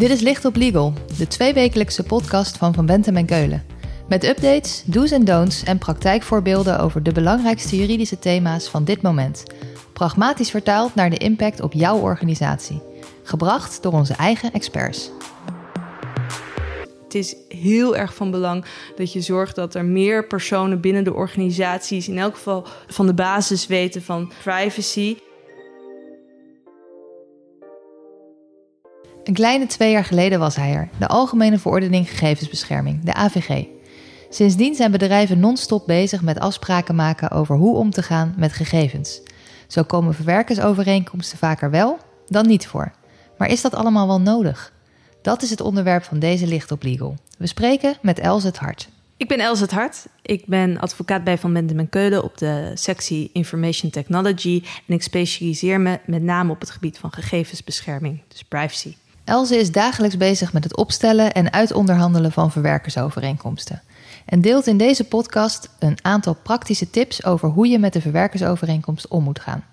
Dit is Licht op Legal, de tweewekelijkse podcast van Van Bentem en Keulen. Met updates, do's en don'ts en praktijkvoorbeelden over de belangrijkste juridische thema's van dit moment. Pragmatisch vertaald naar de impact op jouw organisatie. Gebracht door onze eigen experts. Het is heel erg van belang dat je zorgt dat er meer personen binnen de organisaties, in elk geval van de basis weten van privacy. Een kleine twee jaar geleden was hij er, de Algemene Verordening Gegevensbescherming, de AVG. Sindsdien zijn bedrijven non-stop bezig met afspraken maken over hoe om te gaan met gegevens. Zo komen verwerkersovereenkomsten vaker wel dan niet voor. Maar is dat allemaal wel nodig? Dat is het onderwerp van deze Licht op Legal. We spreken met Els het Hart. Ik ben Els het Hart. Ik ben advocaat bij Van Bendem en Keulen op de sectie Information Technology. En ik specialiseer me met name op het gebied van gegevensbescherming, dus privacy. Elze is dagelijks bezig met het opstellen en uitonderhandelen van verwerkersovereenkomsten. En deelt in deze podcast een aantal praktische tips over hoe je met de verwerkersovereenkomst om moet gaan.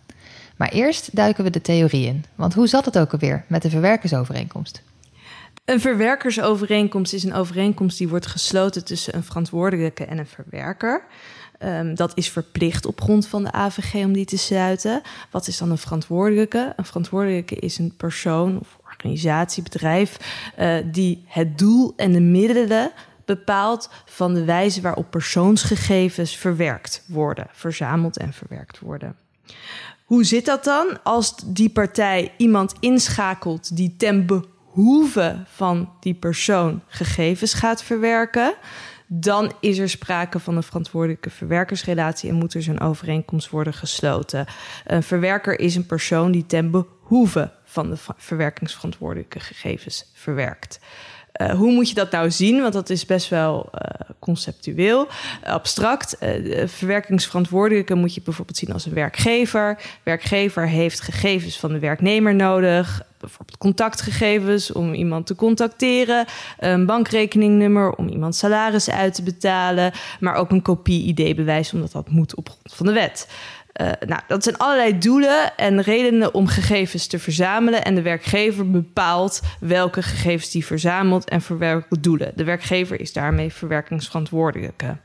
Maar eerst duiken we de theorie in. Want hoe zat het ook alweer met de verwerkersovereenkomst? Een verwerkersovereenkomst is een overeenkomst die wordt gesloten tussen een verantwoordelijke en een verwerker. Um, dat is verplicht op grond van de AVG om die te sluiten. Wat is dan een verantwoordelijke? Een verantwoordelijke is een persoon of organisatie, bedrijf, uh, die het doel en de middelen bepaalt van de wijze waarop persoonsgegevens verwerkt worden, verzameld en verwerkt worden. Hoe zit dat dan als die partij iemand inschakelt die ten behoeve van die persoon gegevens gaat verwerken? Dan is er sprake van een verantwoordelijke verwerkersrelatie en moet er zo'n overeenkomst worden gesloten. Een verwerker is een persoon die ten behoeve van de verwerkingsverantwoordelijke gegevens verwerkt. Uh, hoe moet je dat nou zien? Want dat is best wel uh, conceptueel, abstract. Uh, de verwerkingsverantwoordelijke moet je bijvoorbeeld zien als een werkgever. Werkgever heeft gegevens van de werknemer nodig. Bijvoorbeeld contactgegevens om iemand te contacteren. Een bankrekeningnummer om iemand salaris uit te betalen. Maar ook een kopie-ID-bewijs, omdat dat moet op grond van de wet. Uh, nou, dat zijn allerlei doelen en redenen om gegevens te verzamelen. En de werkgever bepaalt welke gegevens die verzamelt en voor welke doelen. De werkgever is daarmee verwerkingsverantwoordelijke.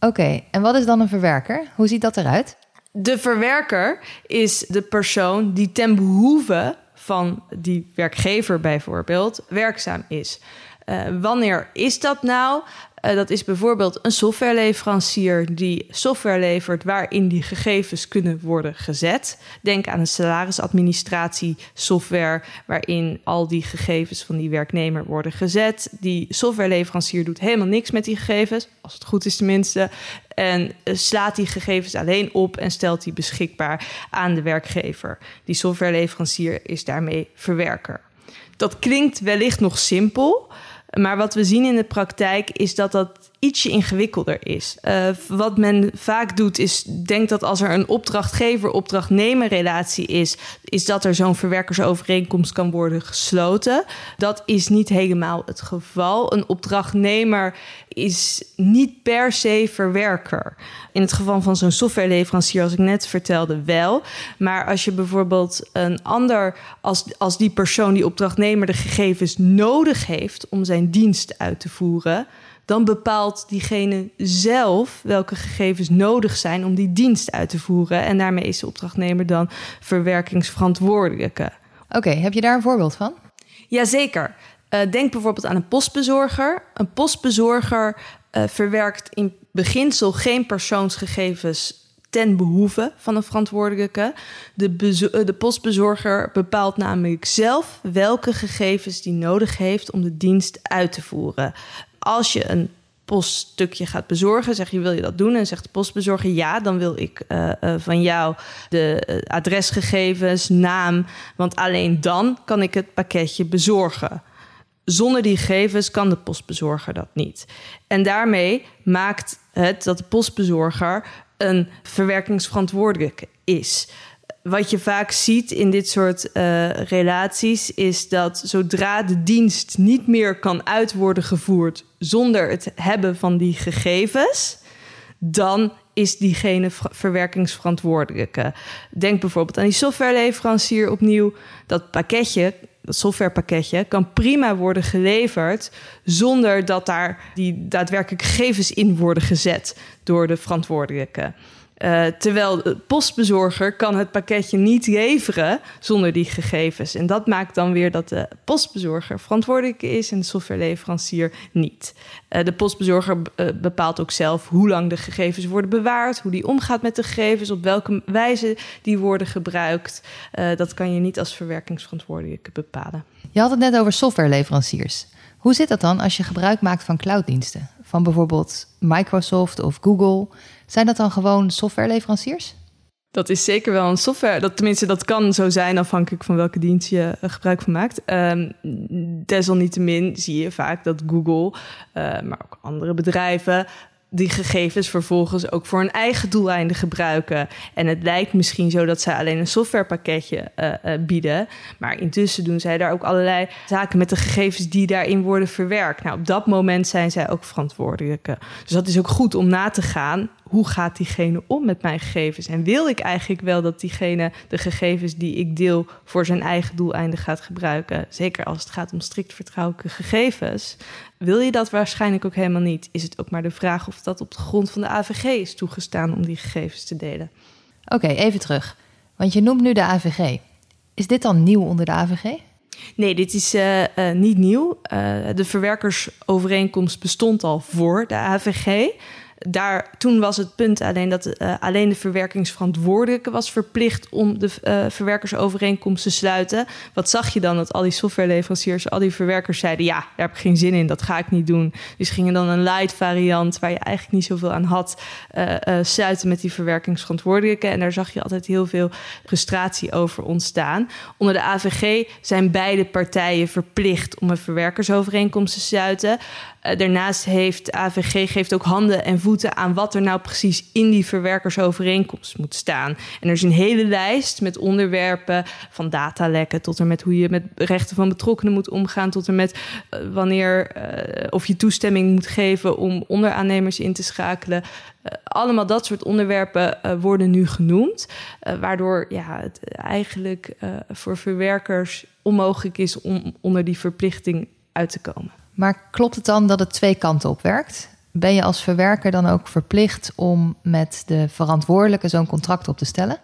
Oké, okay, en wat is dan een verwerker? Hoe ziet dat eruit? De verwerker is de persoon die ten behoeve van die werkgever bijvoorbeeld werkzaam is. Uh, wanneer is dat nou? Uh, dat is bijvoorbeeld een softwareleverancier die software levert waarin die gegevens kunnen worden gezet. Denk aan een salarisadministratie software waarin al die gegevens van die werknemer worden gezet. Die softwareleverancier doet helemaal niks met die gegevens, als het goed is tenminste. En uh, slaat die gegevens alleen op en stelt die beschikbaar aan de werkgever. Die softwareleverancier is daarmee verwerker. Dat klinkt wellicht nog simpel. Maar wat we zien in de praktijk is dat dat ietsje ingewikkelder is. Uh, wat men vaak doet is, denkt dat als er een opdrachtgever-opdrachtnemer relatie is, is dat er zo'n verwerkersovereenkomst kan worden gesloten. Dat is niet helemaal het geval. Een opdrachtnemer is niet per se verwerker. In het geval van zo'n softwareleverancier, als ik net vertelde, wel. Maar als je bijvoorbeeld een ander, als, als die persoon, die opdrachtnemer, de gegevens nodig heeft om zijn dienst uit te voeren dan bepaalt diegene zelf welke gegevens nodig zijn om die dienst uit te voeren. En daarmee is de opdrachtnemer dan verwerkingsverantwoordelijke. Oké, heb je daar een voorbeeld van? Jazeker. Uh, denk bijvoorbeeld aan een postbezorger. Een postbezorger uh, verwerkt in beginsel geen persoonsgegevens ten behoeve van een verantwoordelijke. De, de, postbezorger bepaalt namelijk zelf welke gegevens die nodig heeft om de dienst uit te voeren als je een poststukje gaat bezorgen, zeg je wil je dat doen en zegt de postbezorger ja, dan wil ik uh, uh, van jou de uh, adresgegevens, naam, want alleen dan kan ik het pakketje bezorgen. Zonder die gegevens kan de postbezorger dat niet. En daarmee maakt het dat de postbezorger een verwerkingsverantwoordelijke is wat je vaak ziet in dit soort relaties is dat zodra de dienst niet meer kan uit worden gevoerd zonder het hebben van die gegevens, dan is diegene verwerkingsverantwoordelijke. Denk bijvoorbeeld aan die softwareleverancier opnieuw. Dat pakketje, dat softwarepakketje, kan prima worden geleverd zonder dat daar die daadwerkelijk gegevens in worden gezet door de verantwoordelijke. Uh, terwijl de postbezorger kan het pakketje niet leveren zonder die gegevens. En dat maakt dan weer dat de postbezorger verantwoordelijk is en de softwareleverancier niet. Uh, de postbezorger uh, bepaalt ook zelf hoe lang de gegevens worden bewaard, hoe die omgaat met de gegevens, op welke wijze die worden gebruikt. dat kan je niet als verwerkingsverantwoordelijke bepalen. Je had het net over softwareleveranciers. Hoe zit dat dan als je gebruik maakt van clouddiensten? Van bijvoorbeeld Microsoft of Google. Zijn dat dan gewoon softwareleveranciers? Dat is zeker wel een software. Dat, tenminste, dat kan zo zijn afhankelijk van welke dienst je uh, gebruik van maakt. Um, desalniettemin zie je vaak dat Google, uh, maar ook andere bedrijven, die gegevens vervolgens ook voor een eigen doeleinden gebruiken. En het lijkt misschien zo dat zij alleen een softwarepakketje uh, uh, bieden. Maar intussen doen zij daar ook allerlei zaken met de gegevens die daarin worden verwerkt. Nou, op dat moment zijn zij ook verantwoordelijke. Dus dat is ook goed om na te gaan hoe gaat diegene om met mijn gegevens? En wil ik eigenlijk wel dat diegene de gegevens die ik deel voor zijn eigen doeleinden gaat gebruiken? Zeker als het gaat om strikt vertrouwelijke gegevens. Wil je dat waarschijnlijk ook helemaal niet? Is het ook maar de vraag of dat op de grond van de AVG is toegestaan om die gegevens te delen? Oké, even terug. Want je noemt nu de AVG. Is dit dan nieuw onder de AVG? Nee, dit is uh, uh, niet nieuw. Uh, de verwerkersovereenkomst bestond al voor de AVG daar, toen was het punt alleen dat uh, alleen de verwerkingsverantwoordelijke was verplicht om de uh, verwerkersovereenkomst te sluiten. Wat zag je dan? Dat al die softwareleveranciers, al die verwerkers zeiden: Ja, daar heb ik geen zin in, dat ga ik niet doen. Dus gingen dan een light variant waar je eigenlijk niet zoveel aan had, uh, sluiten met die verwerkingsverantwoordelijke. En daar zag je altijd heel veel frustratie over ontstaan. Onder de AVG zijn beide partijen verplicht om een verwerkersovereenkomst te sluiten. Uh, daarnaast heeft AVG geeft ook handen en voeten aan wat er nou precies in die verwerkersovereenkomst moet staan. En er is een hele lijst met onderwerpen van datalekken tot en met hoe je met rechten van betrokkenen moet omgaan, tot en met uh, wanneer uh, of je toestemming moet geven om onderaannemers in te schakelen. allemaal dat soort onderwerpen worden nu genoemd, waardoor ja, het eigenlijk voor verwerkers onmogelijk is om onder die verplichting uit te komen. Maar klopt het dan dat het twee kanten op werkt? Ben je als verwerker dan ook verplicht om met de verantwoordelijke zo'n contract op te stellen?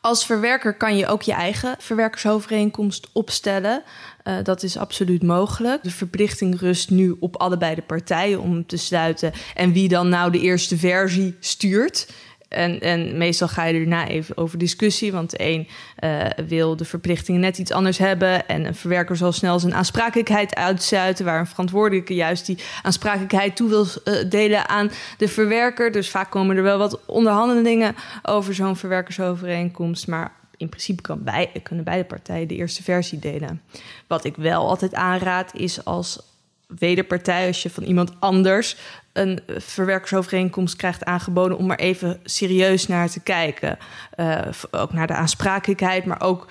Als verwerker kan je ook je eigen verwerkersovereenkomst opstellen. Uh, dat is absoluut mogelijk. De verplichting rust nu op allebei de partijen om te sluiten. En wie dan nou de eerste versie stuurt. En, en meestal ga je erna even over discussie, want de een uh, wil de verplichtingen net iets anders hebben. En een verwerker zal snel zijn aansprakelijkheid uitsluiten, waar een verantwoordelijke juist die aansprakelijkheid toe wil uh, delen aan de verwerker. Dus vaak komen er wel wat onderhandelingen over zo'n verwerkersovereenkomst. Maar in principe kan kunnen beide partijen de eerste versie delen. Wat ik wel altijd aanraad is als wederpartij, als je van iemand anders een verwerkersovereenkomst krijgt aangeboden om maar even serieus naar te kijken. Uh, ook naar de aansprakelijkheid, maar ook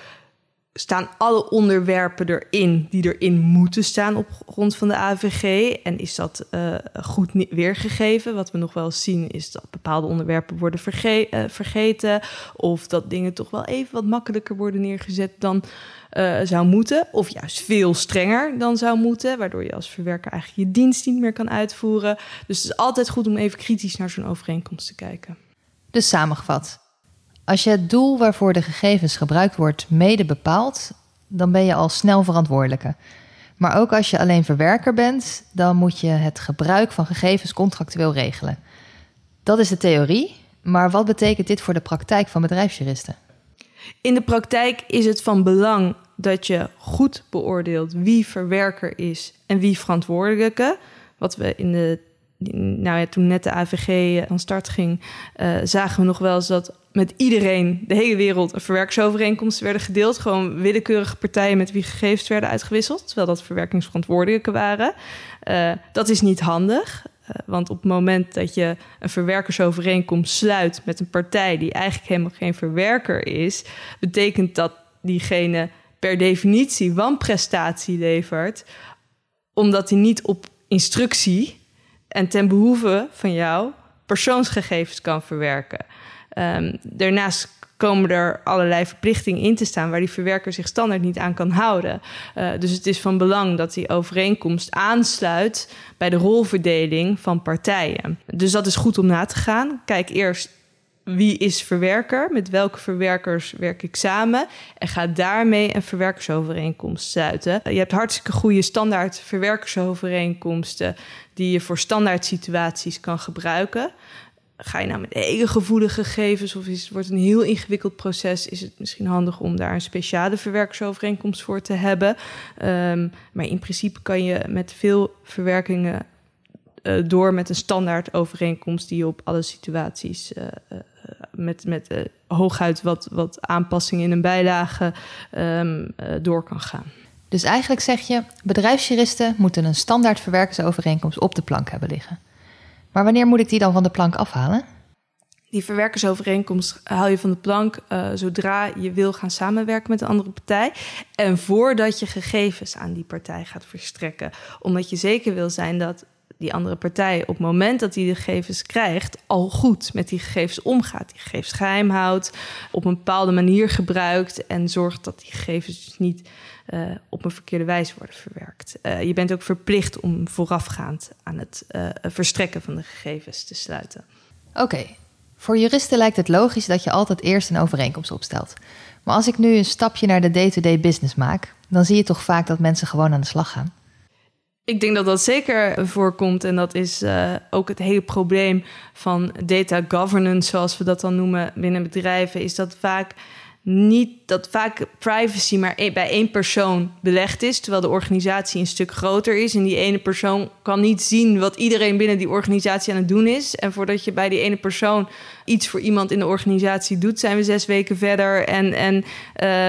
staan alle onderwerpen erin die erin moeten staan op grond van de AVG? En is dat uh, goed weergegeven? Wat we nog wel zien is dat bepaalde onderwerpen worden uh, vergeten. Of dat dingen toch wel even wat makkelijker worden neergezet dan uh, zou moeten. Of juist veel strenger dan zou moeten. Waardoor je als verwerker eigenlijk je dienst niet meer kan uitvoeren. Dus het is altijd goed om even kritisch naar zo'n overeenkomst te kijken. Dus samengevat. Als je het doel waarvoor de gegevens gebruikt wordt mede bepaalt, dan ben je al snel verantwoordelijke. Maar ook als je alleen verwerker bent, dan moet je het gebruik van gegevens contractueel regelen. Dat is de theorie, maar wat betekent dit voor de praktijk van bedrijfsjuristen? In de praktijk is het van belang dat je goed beoordeelt wie verwerker is en wie verantwoordelijke. Wat we in de nou ja, toen net de AVG van start ging, uh, zagen we nog wel eens dat met iedereen, de hele wereld, een verwerkingsovereenkomsten werden gedeeld. Gewoon willekeurige partijen met wie gegevens werden uitgewisseld, terwijl dat verwerkingsverantwoordelijke waren. Uh, dat is niet handig. Want op het moment dat je een verwerkersovereenkomst sluit met een partij die eigenlijk helemaal geen verwerker is, betekent dat diegene per definitie wanprestatie levert, omdat hij niet op instructie en ten behoeve van jou persoonsgegevens kan verwerken. Um, daarnaast komen er allerlei verplichtingen in te staan waar die verwerker zich standaard niet aan kan houden. Uh, dus het is van belang dat die overeenkomst aansluit bij de rolverdeling van partijen. Dus dat is goed om na te gaan. Kijk eerst wie is verwerker, met welke verwerkers werk ik samen en ga daarmee een verwerkersovereenkomst sluiten. Je hebt hartstikke goede standaard verwerkersovereenkomsten die je voor standaard situaties kan gebruiken. Ga je nou met hele gevoelige gegevens of is, wordt een heel ingewikkeld proces, is het misschien handig om daar een speciale verwerkersovereenkomst voor te hebben. Um, maar in principe kan je met veel verwerkingen uh, door met een standaard overeenkomst die je op alle situaties uh, met, met hooguit wat, wat aanpassingen in een bijlage um, door kan gaan. Dus eigenlijk zeg je, bedrijfsjuristen moeten een standaard verwerkersovereenkomst op de plank hebben liggen. Maar wanneer moet ik die dan van de plank afhalen? Die verwerkersovereenkomst haal je van de plank uh, zodra je wil gaan samenwerken met een andere partij. En voordat je gegevens aan die partij gaat verstrekken. Omdat je zeker wil zijn dat die andere partij op het moment dat hij de gegevens krijgt, al goed met die gegevens omgaat. Die gegevens geheim houdt, op een bepaalde manier gebruikt en zorgt dat die gegevens dus niet uh, op een verkeerde wijze worden verwerkt. Uh, je bent ook verplicht om voorafgaand aan het uh, verstrekken van de gegevens te sluiten. Oké, voor juristen lijkt het logisch dat je altijd eerst een overeenkomst opstelt. Maar als ik nu een stapje naar de day-to-day -day business maak, dan zie je toch vaak dat mensen gewoon aan de slag gaan. Ik denk dat dat zeker voorkomt. En dat is uh, ook het hele probleem van data governance, zoals we dat dan noemen binnen bedrijven. Is dat vaak niet dat vaak privacy maar e-, bij één persoon belegd is, terwijl de organisatie een stuk groter is. En die ene persoon kan niet zien wat iedereen binnen die organisatie aan het doen is. En voordat je bij die ene persoon iets voor iemand in de organisatie doet, zijn we zes weken verder. En, en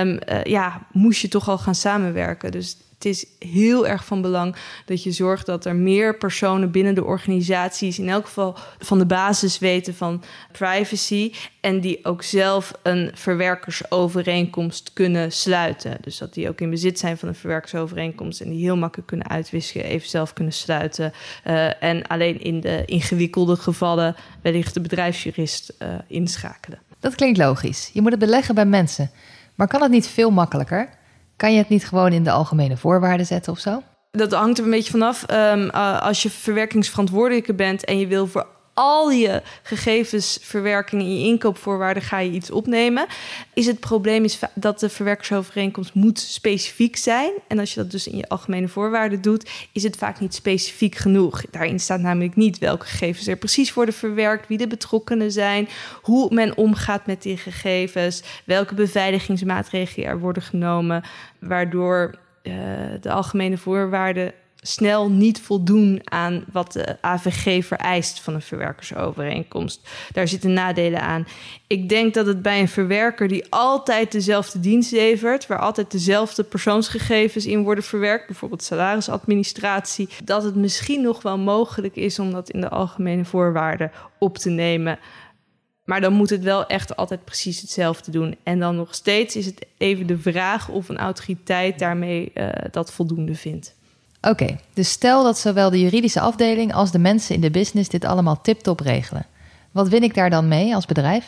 um, uh, ja, moest je toch al gaan samenwerken. Dus het is heel erg van belang dat je zorgt dat er meer personen binnen de organisaties, in elk geval van de basis weten van privacy. En die ook zelf een verwerkersovereenkomst kunnen sluiten. Dus dat die ook in bezit zijn van een verwerkersovereenkomst en die heel makkelijk kunnen uitwisselen, even zelf kunnen sluiten. Uh, en alleen in de ingewikkelde gevallen wellicht de bedrijfsjurist uh, inschakelen. Dat klinkt logisch. Je moet het beleggen bij mensen. Maar kan het niet veel makkelijker? Kan je het niet gewoon in de algemene voorwaarden zetten of zo? Dat hangt er een beetje vanaf. Um, als je verwerkingsverantwoordelijke bent en je wil voor al je gegevensverwerking in je inkoopvoorwaarden ga je iets opnemen. Is het probleem is dat de verwerkersovereenkomst moet specifiek zijn. En als je dat dus in je algemene voorwaarden doet, is het vaak niet specifiek genoeg. Daarin staat namelijk niet welke gegevens er precies worden verwerkt, wie de betrokkenen zijn, hoe men omgaat met die gegevens, welke beveiligingsmaatregelen er worden genomen, waardoor uh, de algemene voorwaarden snel niet voldoen aan wat de AVG vereist van een verwerkersovereenkomst. Daar zitten nadelen aan. Ik denk dat het bij een verwerker die altijd dezelfde dienst levert, waar altijd dezelfde persoonsgegevens in worden verwerkt, bijvoorbeeld salarisadministratie, dat het misschien nog wel mogelijk is om dat in de algemene voorwaarden op te nemen. Maar dan moet het wel echt altijd precies hetzelfde doen. En dan nog steeds is het even de vraag of een autoriteit daarmee uh, dat voldoende vindt. Oké, dus stel dat zowel de juridische afdeling als de mensen in de business dit allemaal tip-top regelen. Wat win ik daar dan mee als bedrijf?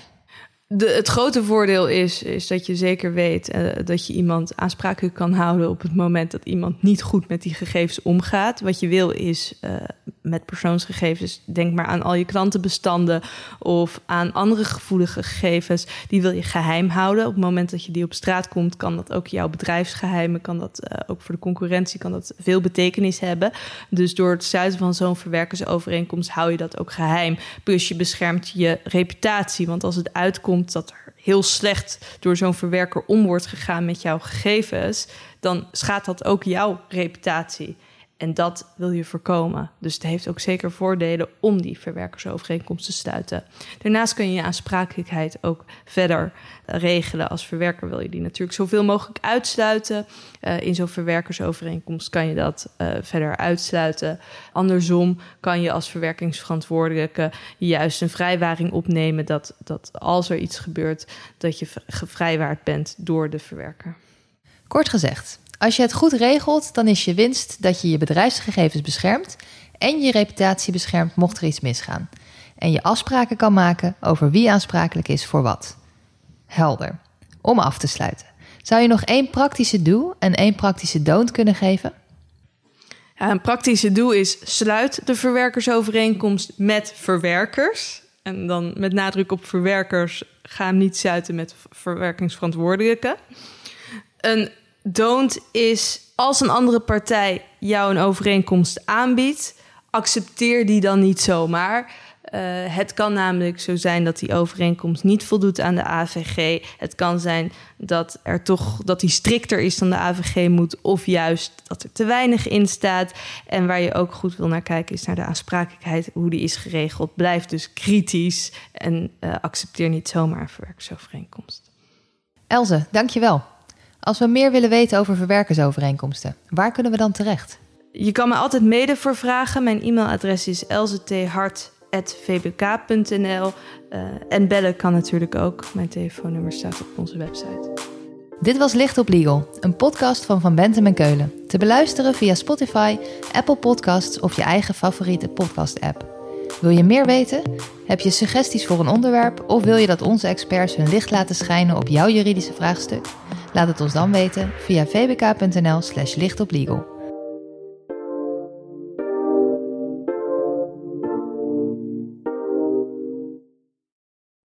De, het grote voordeel is, is dat je zeker weet uh, dat je iemand aansprakelijk kan houden op het moment dat iemand niet goed met die gegevens omgaat. Wat je wil is uh, met persoonsgegevens, denk maar aan al je klantenbestanden of aan andere gevoelige gegevens, die wil je geheim houden. Op het moment dat je die op straat komt, kan dat ook jouw bedrijfsgeheimen, kan dat uh, ook voor de concurrentie, kan dat veel betekenis hebben. Dus door het sluiten van zo'n verwerkersovereenkomst hou je dat ook geheim. Plus je beschermt je reputatie, want als het uitkomt dat er heel slecht door zo'n verwerker om wordt gegaan met jouw gegevens, dan schaadt dat ook jouw reputatie. En dat wil je voorkomen. Dus het heeft ook zeker voordelen om die verwerkersovereenkomst te sluiten. Daarnaast kun je je aansprakelijkheid ook verder regelen. Als verwerker wil je die natuurlijk zoveel mogelijk uitsluiten. Uh, in zo'n verwerkersovereenkomst kan je dat uh, verder uitsluiten. Andersom kan je als verwerkingsverantwoordelijke juist een vrijwaring opnemen dat, dat als er iets gebeurt, dat je gevrijwaard bent door de verwerker. Kort gezegd, als je het goed regelt, dan is je winst dat je je bedrijfsgegevens beschermt en je reputatie beschermt mocht er iets misgaan. en je afspraken kan maken over wie aansprakelijk is voor wat. Helder. Om af te sluiten. Zou je nog één praktische do en één praktische don't kunnen geven? Een praktische doel is sluit de verwerkersovereenkomst met verwerkers. En dan met nadruk op verwerkers, ga hem niet sluiten met verwerkingsverantwoordelijke. Een don't is als een andere partij jou een overeenkomst aanbiedt, accepteer die dan niet zomaar. Uh, het kan namelijk zo zijn dat die overeenkomst niet voldoet aan de AVG. Het kan zijn dat er toch dat die strikter is dan de AVG moet, of juist dat er te weinig in staat. En waar je ook goed wil naar kijken, is naar de aansprakelijkheid, hoe die is geregeld. Blijf dus kritisch en uh, accepteer niet zomaar een verwerkersovereenkomst. Elze, dankjewel. Als we meer willen weten over verwerkersovereenkomsten, waar kunnen we dan terecht? Je kan me altijd mede voor vragen. Mijn e-mailadres is elzethart.vbk.nl. Uh, en bellen kan natuurlijk ook. Mijn telefoonnummer staat op onze website. Dit was Licht op Legal, een podcast van Van Bentem en Keulen. Te beluisteren via Spotify, Apple Podcasts of je eigen favoriete podcast-app. Wil je meer weten? Heb je suggesties voor een onderwerp of wil je dat onze experts hun licht laten schijnen op jouw juridische vraagstuk? Laat het ons dan weten via vbk.nl/slash lichtoplegal.